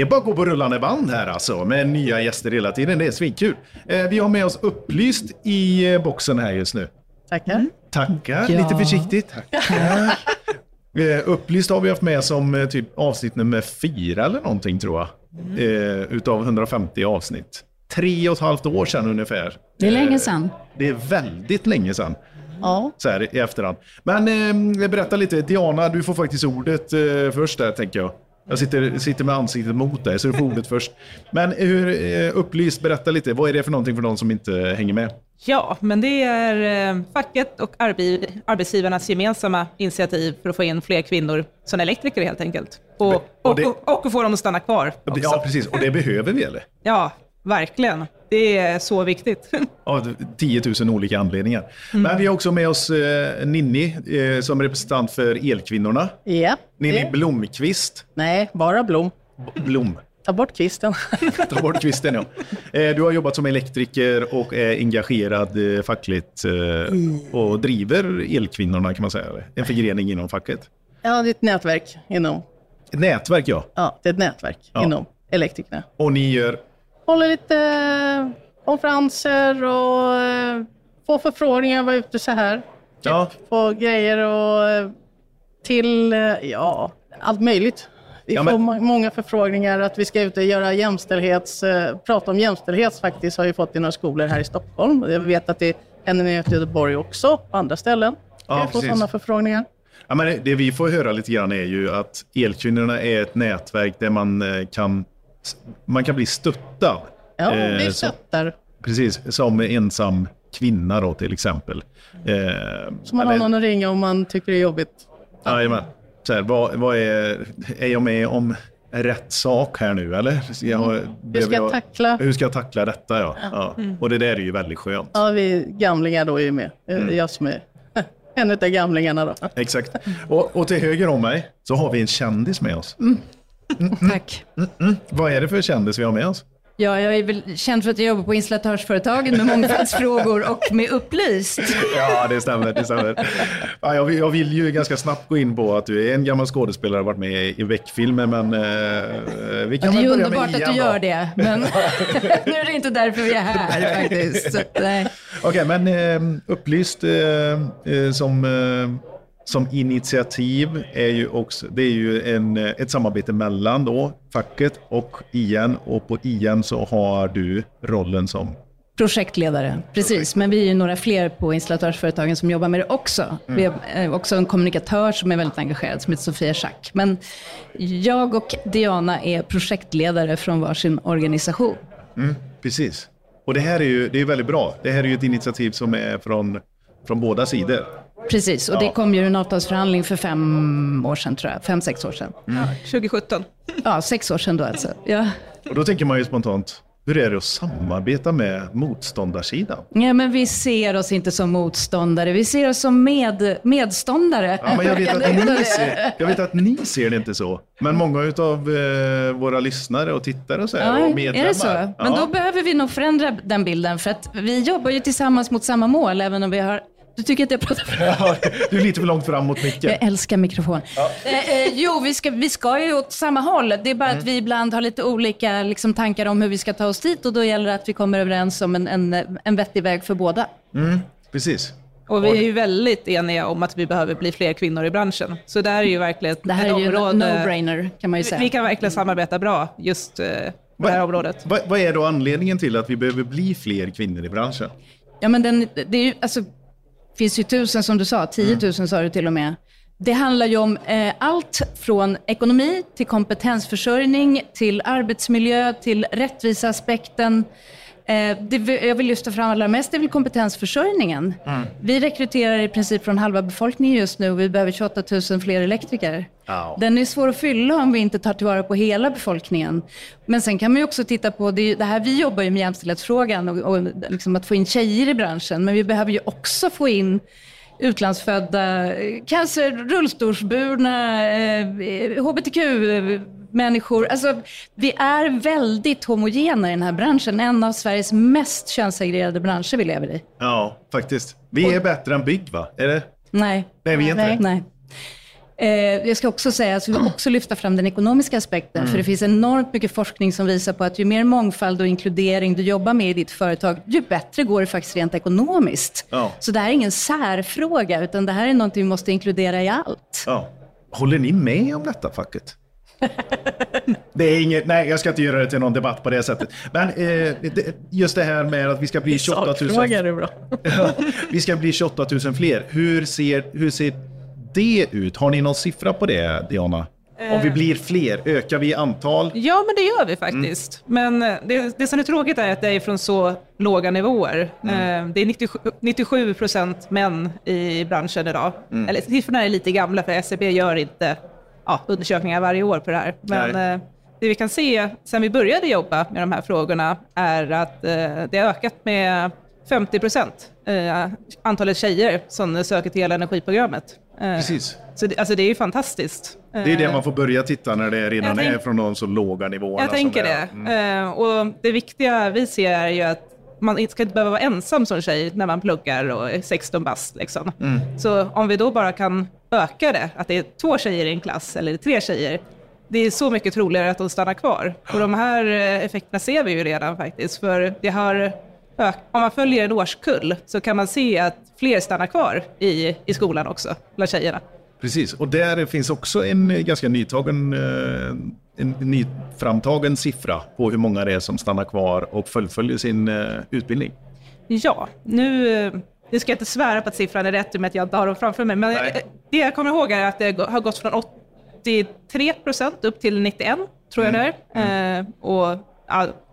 Det är bara att gå på rullande band här alltså, med nya gäster hela tiden. Det är svinkul. Eh, vi har med oss Upplyst i eh, boxen här just nu. Tackar. Tackar, Ja. lite försiktigt. Tackar. Eh, Upplyst har vi haft med som typ avsnitt nummer fyra eller någonting tror jag. Eh, utav 150 avsnitt. Tre och ett halvt år sedan ungefär. Det är länge sedan. Det är väldigt länge sedan. Ja, Så här i efterhand. Men eh, berätta lite, Diana, du får faktiskt ordet eh, först där tänker jag. Jag sitter, sitter med ansiktet mot dig, så du får ordet först. Men hur, eh, upplyst, berätta lite. Vad är det för någonting för de som inte hänger med? Ja, men det är eh, facket och arbetsgivarnas gemensamma initiativ för att få in fler kvinnor som elektriker helt enkelt. Och, och och, och, och få dem att stanna kvar. också. Ja, precis. Och det behöver vi, eller? Ja, verkligen. Det är så viktigt. Av 10 000 olika anledningar. Men vi har också med oss eh, Ninni eh, som representant för Elkvinnorna. ja. Ninni det- Blomqvist. Nej, bara Blom. Blom. Ta bort kvisten. Ta bort kvisten, ja. Eh, Du har jobbat som elektriker och är engagerad eh, fackligt eh, och driver Elkvinnorna kan man säga. En förgrening inom facket. Ja, det är ett nätverk inom, Ett nätverk, ja. ja, det är ett nätverk Ja. inom elektrikerna. Och ni gör... Håller lite eh, konferenser och eh, får förfrågningar, var ute så här. Ja, Få grejer och eh, till, ja, allt möjligt. Vi Ja, får men- må- många förfrågningar att vi ska ut och göra jämställdhets, prata om jämställdhet faktiskt har vi fått i några skolor här i Stockholm. Jag vet att det händer i Göteborg också, på andra ställen. Ja, vi får sådana förfrågningar. Ja, men det- vi får höra lite grann är ju att Elkvinnorna är ett nätverk där man kan, man kan bli stöttad. Ja, Eh, vi så- stöttar. Precis, som ensam kvinna då till exempel. Eh, Så man har någon att ringa om man tycker det är jobbigt. Jajamän. Så här, vad, vad är, är jag med om rätt sak här nu eller? Jag, har- Hur ska jag tackla? Hur ska jag tackla detta ja. ja. Och det där är ju väldigt skönt. Ja, vi gamlingar då är ju med. Är Mm. Jag som är en av gamlingarna då. Exakt. Och, och till höger om mig så har vi en kändis med oss. Tack. Vad är det för kändis vi har med oss? Ja, jag är väl känd för att jag jobbar på installatörsföretagen med mångfaldsfrågor och med Upplyst. Ja, det stämmer. Det stämmer. Ja, jag, vill, jag vill ju ganska snabbt gå in på att du är en gammal skådespelare och varit med i Beck-filmer, men eh, vi Ja, kan det är väl börja underbart med att du då. gör det, men nu är det inte därför vi är här faktiskt. Okej, men eh, upplyst eh, eh, som, eh, som initiativ är ju också, det är ju en, eh, ett samarbete mellan då facket och IN och på IN så har du rollen som Projektledare, precis. Men vi är ju några fler på installatörsföretagen som jobbar med det också. Vi har eh, också en kommunikatör som är väldigt engagerad som heter Sofia Schack. Men jag och Diana är projektledare från varsin organisation. Precis. Och det här är ju det är väldigt bra. Det här är ju ett initiativ som är från, från båda sidor. Precis, och det kom ju en avtalsförhandling för fem år sedan tror jag. Fem, sex år sedan. 2017. Ja, sex år sedan då alltså. Ja. Och då tänker man ju spontant, hur är det att samarbeta med motståndarsidan? ja, men vi ser oss inte som motståndare. Vi ser oss som med, medståndare. Ja, men jag, vet att ni ser, jag vet att ni ser det inte så. Men många av eh, våra lyssnare och tittare och, så här, Ja, och medlemmar. är det så? Men ja. då behöver vi nog förändra den bilden, för att vi jobbar ju tillsammans mot samma mål, även om vi har... Du tycker att jag pratar för... Ja, du är lite för långt fram mot micken. Jag älskar mikrofon. Eh, eh, jo, vi ska, vi ska ju åt samma håll. Det är bara att vi ibland har lite olika liksom, tankar om hur vi ska ta oss dit och då gäller det att vi kommer överens om en, en, en vettig väg för båda. Precis. Och vi är ju väldigt eniga om att vi behöver bli fler kvinnor i branschen. Så det här är ju verkligen Det här ett är ju en område... no-brainer, kan man ju Vi, säga. vi kan verkligen samarbeta bra just eh, på det här området. Vad, vad är då anledningen till att vi behöver bli fler kvinnor i branschen? Ja, men den, det är ju, alltså, finns ju tusen som du sa, 10 000 sa du till och med. Det handlar ju om eh, allt från ekonomi till kompetensförsörjning, till arbetsmiljö, till rättviseaspekten. Eh, det, jag vill lyfta fram allra mest, är väl kompetensförsörjningen. Vi rekryterar i princip från halva befolkningen just nu och vi behöver 28 000 fler elektriker. Ja. Den är svår att fylla om vi inte tar tillvara på hela befolkningen. Men sen kan man ju också titta på, det, ju- det här, vi jobbar ju med jämställdhetsfrågan och, och liksom att få in tjejer i branschen, men vi behöver ju också få in utlandsfödda, eh, cancer, rullstolsburna, eh, hbtq-människor. Alltså, vi är väldigt homogena i den här branschen. En av Sveriges mest könssegregerade branscher vi lever i. Ja, faktiskt. Vi är bättre än bygg, va? Är det? Nej. Nej, vi är inte Nej. det. Nej. Eh, jag ska också säga, jag skulle också lyfta fram den ekonomiska aspekten, för det finns enormt mycket forskning som visar på att ju mer mångfald och inkludering du jobbar med i ditt företag, ju bättre går det faktiskt rent ekonomiskt. Ja. Så det här är ingen särfråga, utan det här är något vi måste inkludera i allt. Ja. Håller ni med om detta facket? Det är inget, nej jag ska inte göra det till någon debatt på det sättet. Men eh, det, just det här med att vi ska bli 28 000, Sakfråga är bra. Ja, vi ska bli 28 000 fler. Hur ser, hur ser det ut? Har ni någon siffra på det, Diana? Om vi blir fler, ökar vi i antal? Ja, men det gör vi faktiskt. Men eh, det, det som är tråkigt är att det är från så låga nivåer. Eh, Det är 97, 97 procent män i branschen idag. Eller siffrorna är lite gamla för SCB gör inte ja, undersökningar varje år på det här. Men Nej. eh, det vi kan se sen vi började jobba med de här frågorna är att eh, det har ökat med 50 procent eh, antalet tjejer som söker till energiprogrammet. Eh, Precis. Så det, alltså det är ju fantastiskt. Det är det man får börja titta när det redan tänk- är från de så låga nivåerna. Jag tänker det. Eh, och det viktiga vi ser är ju att man inte ska inte behöva vara ensam som tjej när man pluggar och är 16 bast. Liksom. Så om vi då bara kan öka det, att det är två tjejer i en klass eller tre tjejer, det är så mycket troligare att de stannar kvar. Och de här eh, effekterna ser vi ju redan faktiskt. För det har om man följer en årskull så kan man se att fler stannar kvar i, i skolan också, bland tjejerna. Precis, och där finns också en eh, ganska nytagen, eh, en nyframtagen siffra på hur många det är som stannar kvar och fullföljer sin utbildning. Ja, nu, nu ska jag inte svära på att siffran är rätt i och med att jag inte har dem framför mig, men Nej. eh, det jag kommer ihåg är att det har gått från 83 procent upp till 91, tror jag det är. Eh, och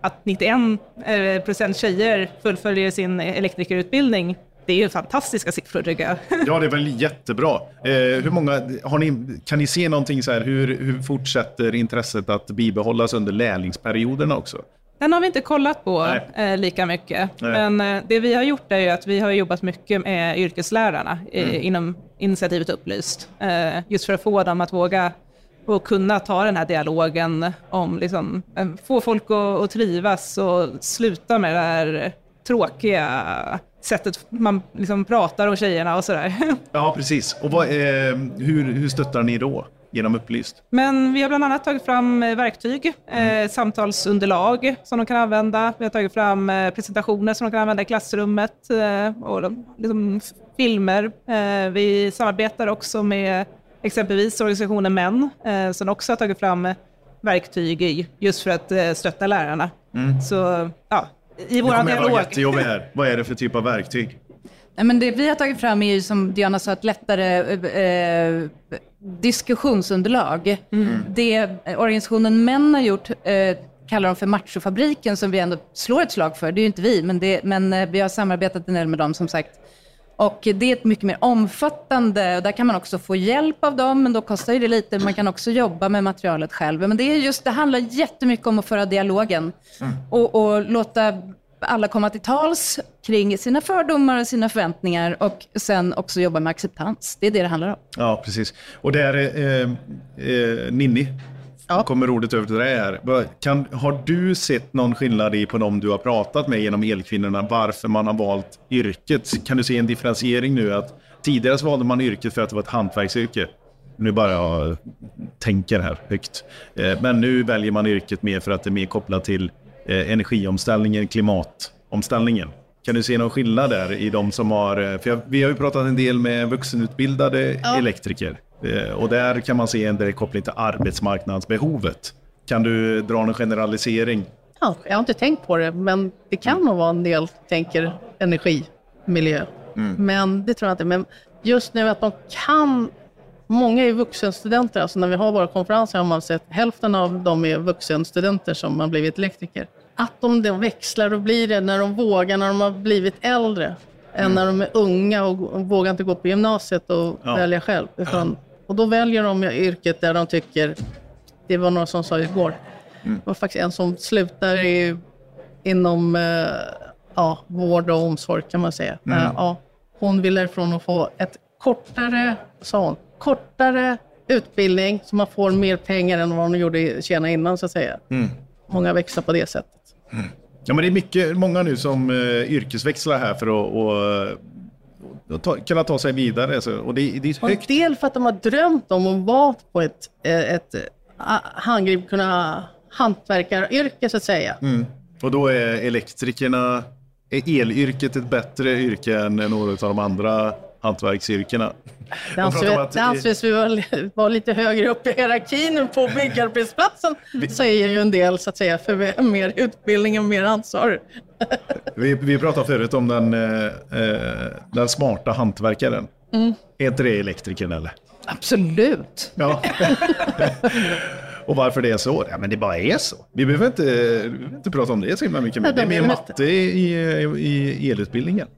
att 91 eh, procent tjejer fullföljer sin elektrikerutbildning, det är ju fantastiska siffror tycker jag. Ja, det är väl jättebra. Eh, hur många, har ni, kan ni se någonting så här, hur, hur fortsätter intresset att bibehållas under lärlingsperioderna också? Den har vi inte kollat på eh, lika mycket. Nej. Men eh, det vi har gjort är ju att vi har jobbat mycket med yrkeslärarna eh, inom initiativet Upplyst. Eh, just för att få dem att våga och kunna ta den här dialogen om, liksom, eh, få folk att, att trivas och sluta med det här tråkiga sättet man liksom pratar om tjejerna och sådär. Ja, precis. Och vad, hur, hur stöttar ni då? Genom Upplyst? Men vi har bland annat tagit fram eh, verktyg, eh, samtalsunderlag som de kan använda. Vi har tagit fram eh, presentationer som de kan använda i klassrummet eh, och de, liksom, filmer. Eh, vi samarbetar också med exempelvis organisationen Män eh, som också har tagit fram eh, verktyg i- just för att eh, stötta lärarna. Så ja, i vår Nu kommer jag vara dialog. jättejobbig här. Vad är det för typ av verktyg? Nej, men det vi har tagit fram är ju som Diana sa, ett lättare eh, diskussionsunderlag. Det eh, organisationen Män har gjort eh, kallar de för Machofabriken som vi ändå slår ett slag för. Det är ju inte vi, men, det, men eh, vi har samarbetat en del med dem som sagt. Och det är ett mycket mer omfattande, och där kan man också få hjälp av dem, men då kostar ju det lite. Man kan också jobba med materialet själv. Men det, är just, det handlar jättemycket om att föra dialogen och, och låta alla komma till tals kring sina fördomar och sina förväntningar och sen också jobba med acceptans. Det är det det handlar om. Ja, precis. Och där, eh, eh, Ninni, Ja. kommer ordet över till dig här. Kan, har du sett någon skillnad i på de du har pratat med genom Elkvinnorna, varför man har valt yrket? Kan du se en differentiering nu? att Tidigare så valde man yrket för att det var ett hantverksyrke. Nu bara jag tänker här högt. Eh, Men nu väljer man yrket mer för att det är mer kopplat till eh, energiomställningen, klimatomställningen. Kan du se någon skillnad där i de som har... eh, För jag, vi har ju pratat en del med vuxenutbildade Ja. elektriker. Eh, Och där kan man se en direkt koppling till arbetsmarknadsbehovet. Kan du dra en generalisering? Ja, jag har inte tänkt på det, men det kan nog vara en del tänker energi, miljö. Men det tror jag inte. Men just nu att de kan, många är vuxenstudenter, alltså när vi har våra konferenser har man sett hälften av dem är vuxenstudenter som har blivit elektriker. Att de då växlar och blir det när de vågar, när de har blivit äldre, än när de är unga och, vågar inte gå på gymnasiet och Ja. välja själv. Utan, och då väljer de yrket där de tycker, det var några som sa igår, det var faktiskt en som slutar i, inom eh, ja, vård och omsorg kan man säga. Mm. Eh, ja, hon vill därifrån att få ett kortare, sa hon, kortare utbildning så man får mer pengar än vad hon gjorde tjäna innan så att säga. Mm. Många växlar på det sättet. Ja, men det är mycket, många nu som uh, yrkesväxlar här för att och, ta, kunna ta sig vidare. Så, och det, det är Och en högt. del för att de har drömt om att vara på ett, eh, ett eh, handgrip, kunna hantverkaryrke så att säga. Och då är elektrikerna, är elyrket ett bättre yrke än några av de andra hantverksyrkena? Det anses, att- det anses vi vara, lite högre upp i hierarkin på byggarbetsplatsen, säger ju en del så att säga, för mer utbildning och mer ansvar. Vi, vi pratade förut om den, eh, eh, den smarta hantverkaren. Är inte det elektrikern eller? Absolut. Ja. och varför det är så? Ja, men det bara är så. Vi behöver inte, vi behöver inte prata om det så himla mycket mer. Det är mer matte i, i elutbildningen.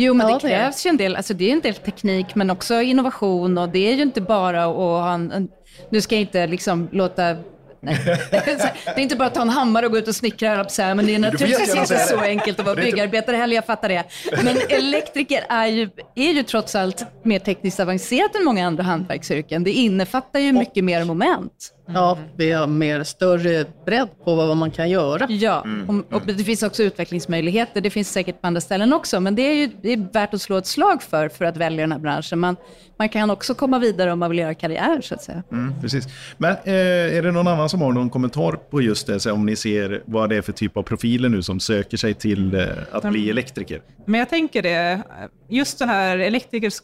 Jo, men Ja, det det krävs ju en del, alltså det är en del teknik men också innovation och det är ju inte bara att ha en, nu ska jag inte liksom låta. Det är inte bara att ta en hammare och gå ut och snickra, men det är naturligtvis inte så det. enkelt att vara Det byggarbetare heller, jag fattar det. Men elektriker är ju, är ju trots allt mer tekniskt avancerat än många andra hantverksyrken. Det innefattar ju mycket mer moment. Ja, vi har mer större bredd på vad man kan göra. Ja, och, och det finns också utvecklingsmöjligheter. Det finns säkert på andra ställen också, men det är ju det är värt att slå ett slag för, för att välja den här branschen. Man, man kan också komma vidare om man vill göra karriär, så att säga. Mm, precis. Men eh, är det någon annan som har någon kommentar på just det? Så om ni ser vad det är för typ av profiler nu som söker sig till eh, att bli elektriker? Men jag tänker det, just den här elektrikers...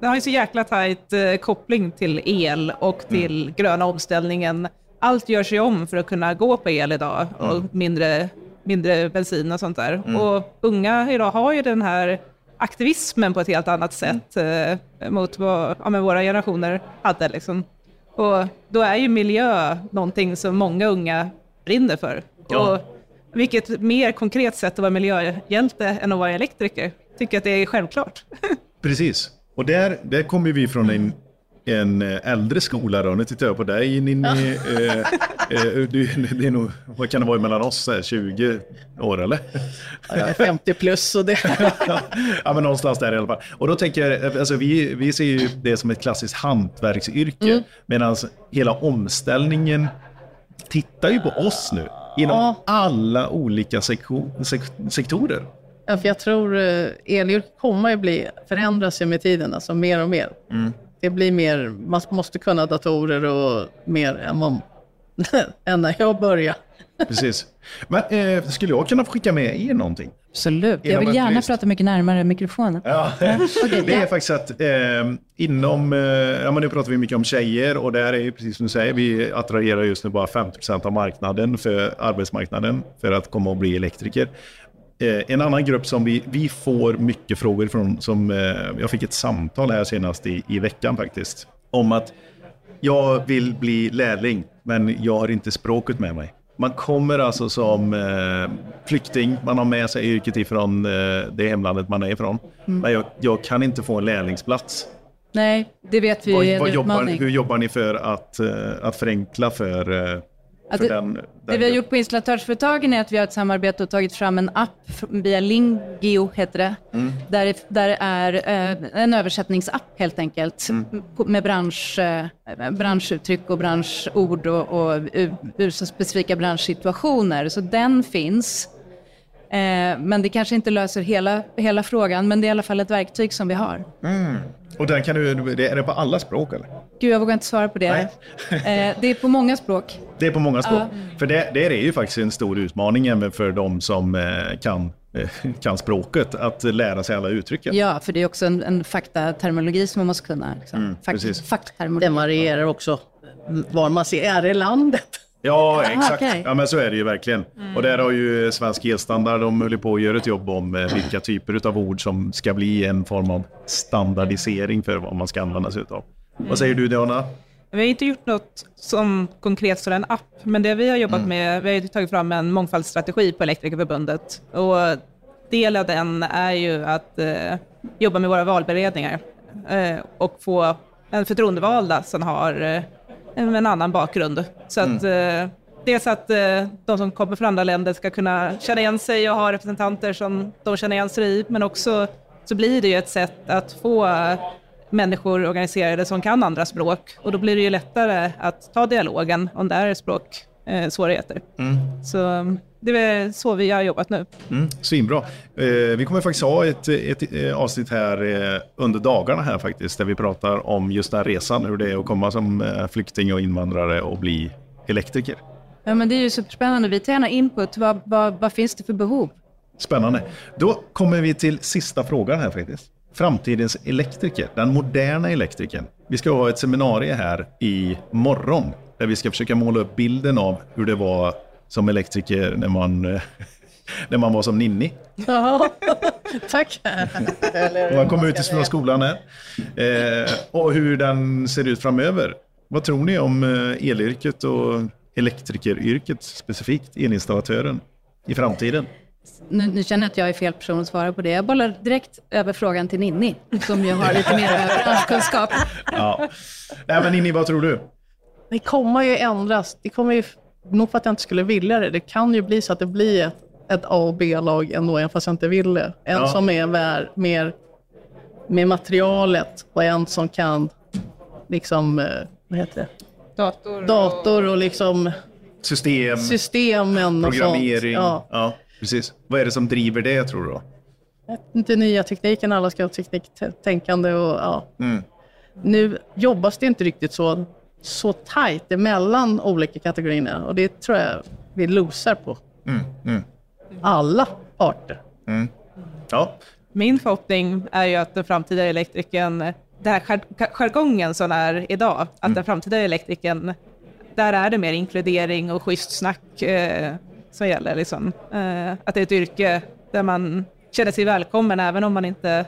Den har ju så jäkla tajt eh, koppling till el och till gröna omställningen. Allt gör sig om för att kunna gå på el idag och mindre, mindre bensin och sånt där. Och unga idag har ju den här aktivismen på ett helt annat sätt eh, mot vad ja, våra generationer hade. Liksom. Och då är ju miljö någonting som många unga brinner för. Ja. Och vilket mer konkret sätt att vara miljöhjälte än att vara elektriker? Tycker att det är självklart. Precis. Och där, där kommer vi från en, en eh, äldre skola då. Nu tittar jag på dig Ninni. Eh, eh, du, det är nog, vad kan det vara mellan oss? så här, 20 år eller? Ja, Jag är 50 plus och det... ja, men någonstans där i alla fall. Och då tänker jag, alltså vi, vi ser ju det som ett klassiskt hantverksyrke. Medan hela omställningen tittar ju på oss nu. Inom Ja. alla olika sektion, sek, sektorer. Ja, för jag tror eh, elyrket kommer att bli, förändras ju med tiden, alltså mer och mer. Det blir mer, man måste kunna datorer och mer än, vad, än när jag började. Precis. Men eh, skulle jag kunna få skicka med er någonting? Absolut. Jag vill gärna prata mycket närmare mikrofonen. Ja, det är ja. faktiskt att eh, inom, eh, ja men nu pratar vi mycket om tjejer och där är ju precis som du säger, vi attraherar just nu bara 50% av marknaden för arbetsmarknaden för att komma och bli elektriker. Eh, en annan grupp som vi, vi får mycket frågor från, som eh, jag fick ett samtal här senast i, i veckan faktiskt, om att jag vill bli lärling, men jag har inte språket med mig. Man kommer alltså som eh, flykting, man har med sig yrket ifrån eh, det hemlandet man är ifrån. Men jag, jag kan inte få en lärlingsplats. Nej, det vet vi Vad, är vad jobbar, hur jobbar ni för att, eh, att förenkla för, för det- den, Det den vi har gjort på installatörsföretagen är att vi har ett samarbete och tagit fram en app via Lingio, heter det. Där, det- där det är eh, en översättningsapp helt enkelt. på- Med bransch, eh, branschuttryck och branschord och, och ur, ur så specifika branschsituationer. Så den finns. Eh, men det kanske inte löser hela, hela frågan, men det är i alla fall ett verktyg som vi har. Och den kan du, det- är det på alla språk eller? Gud, jag vågar inte svara på det. Nej. Eh, det är på många språk. Det är på många språk. För det, det är ju faktiskt en stor utmaning även för de som eh, kan, eh, kan språket, att lära sig alla uttrycken. Ja, för det är också en, en faktaterminologi som man måste kunna. Liksom. precis. faktterminologi. Den varierar också var man ser är i landet. Ja, exakt. okej. Ja, men så är det ju verkligen. Och där har ju Svensk Elstandard, de håller på att göra ett jobb om eh, vilka typer av ord som ska bli en form av standardisering för vad man ska använda sig utav. Vad säger du Diana? Vi har inte gjort något som konkret som en app, men det vi har jobbat med, vi har tagit fram en mångfaldsstrategi på Elektrikerförbundet. Och del av den är ju att eh, jobba med våra valberedningar eh, och få en förtroendevalda som har eh, en, annan bakgrund. Så att eh, dels att eh, de som kommer från andra länder ska kunna känna igen sig och ha representanter som de känner igen sig i, men också så blir det ju ett sätt att få människor organiserade som kan andra språk och då blir det ju lättare att ta dialogen om det är ett språk eh, svårigheter. Så det är så vi har jobbat nu. Mm, svinbra. Eh, vi kommer faktiskt ha ett, ett, eh, avsnitt här eh, under dagarna här faktiskt, där vi pratar om just den här resan, hur det är att komma som eh, flykting och invandrare och bli elektriker. Ja, men det är ju superspännande. Vi tar gärna input. Vad, vad, vad finns det för behov? Spännande. Då kommer vi till sista frågan här faktiskt. Framtidens elektriker, den moderna elektrikern. Vi ska ha ett seminarium här i morgon där vi ska försöka måla upp bilden av hur det var som elektriker när man, när man var som Ninni. Ja, tack. Man kom ut från skolan här. Eh, och hur den ser ut framöver. Vad tror ni om eh, elyrket och elektrikeryrket specifikt, elinstallatören, i framtiden? Nu, nu känner jag att jag är fel person att svara på det. Jag bollar direkt över frågan till Ninni, som ju har lite mer branschkunskap. Ja. Nej, men Ninni, vad tror du? Det kommer ju ändras. Det kommer ju, nog för att jag inte skulle vilja det. Det kan ju bli så att det blir ett, ett A och B-lag ändå, även fast jag inte vill det. En Ja. som är vär, mer med materialet och en som kan liksom, eh, vad heter det? Dator, Dator och liksom System, systemen och programmering. sånt. Ja. Ja, precis. Vad är det som driver det, tror du? Då? Inte nya tekniken, alla ska ha tekniktänkande och ja. Mm. Nu jobbas det inte riktigt så, så tajt emellan olika kategorierna och det tror jag vi losar på. Mm. Mm. Alla parter. Ja, Min förhoppning är ju att den framtida elektrikern, den här jar- jargongen som är idag, att den framtida elektrikern, där är det mer inkludering och schysst snack eh, som gäller. Liksom. Eh, att det är ett yrke där man känner sig välkommen även om man inte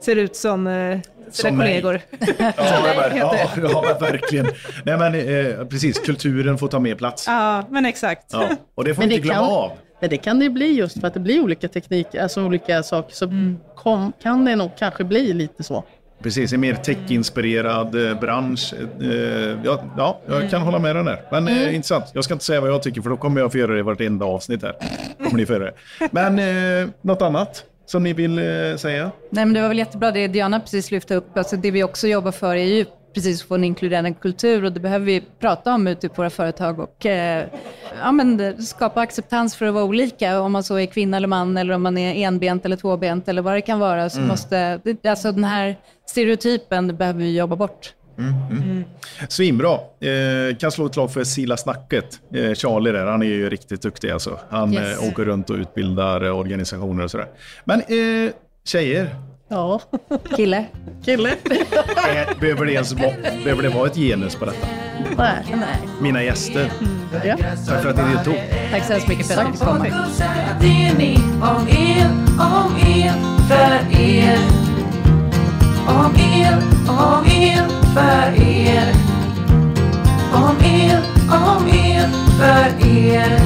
ser ut som eh, sina kollegor. ja, men, ja, ja verkligen. Nej, men, eh, precis, kulturen får ta mer plats. ja, men exakt. Ja, och det får Men vi det inte glömma kan- av. Men det kan det bli just för att det blir olika tekniker, alltså olika saker. Så kom, kan det nog kanske bli lite så. Precis, en mer tech-inspirerad eh, bransch. Eh, ja, ja, jag kan hålla med den där. Men eh, intressant. Jag ska inte säga vad jag tycker för då kommer jag få göra det i vartenda avsnitt här. Kommer ni få det. Men eh, något annat som ni vill säga? Nej, men det var väl jättebra det Diana precis lyfte upp. Alltså det vi också jobbar för är ju precis att få en inkluderande kultur och det behöver vi prata om ute på våra företag och eh, ja, men skapa acceptans för att vara olika. Om man så är kvinna eller man eller om man är enbent eller tvåbent eller vad det kan vara. Så måste, det, alltså den här stereotypen behöver vi jobba bort. Svinbra. Eh, kan slå ett slag för Sila Snacket. Eh, Charlie där, han är ju riktigt duktig alltså. Han Yes. eh, åker runt och utbildar eh, organisationer och sådär. Men eh, tjejer, Ja, Kille? kille. eh, behöver, det ens vara, behöver det vara ett genus på detta? Nej. Nej. Mina gäster, Ja. tack för att ni deltog. Tack så hemskt mycket för att jag fick komma. Det är ni om er, om er, för er. Om er, om er, för er. Om er, om er, för er.